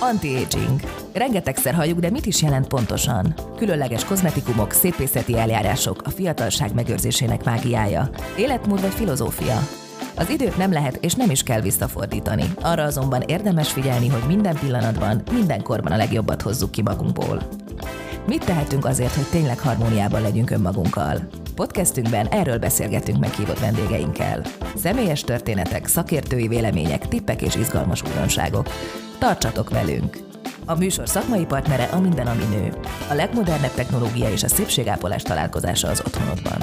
Anti-aging. Rengetegszer halljuk, de mit is jelent pontosan? Különleges kozmetikumok, szépészeti eljárások, a fiatalság megőrzésének mágiája, életmód vagy filozófia. Az időt nem lehet és nem is kell visszafordítani. Arra azonban érdemes figyelni, hogy minden pillanatban, minden korban a legjobbat hozzuk ki magunkból. Mit tehetünk azért, hogy tényleg harmóniában legyünk önmagunkkal? Podcastünkben erről beszélgetünk meghívott vendégeinkkel. Személyes történetek, szakértői vélemények, tippek és izgalmas újdonságok. Tartsatok velünk! A műsor szakmai partnere a Minden, ami nő. A legmodernebb technológia és a szépségápolás találkozása az otthonodban.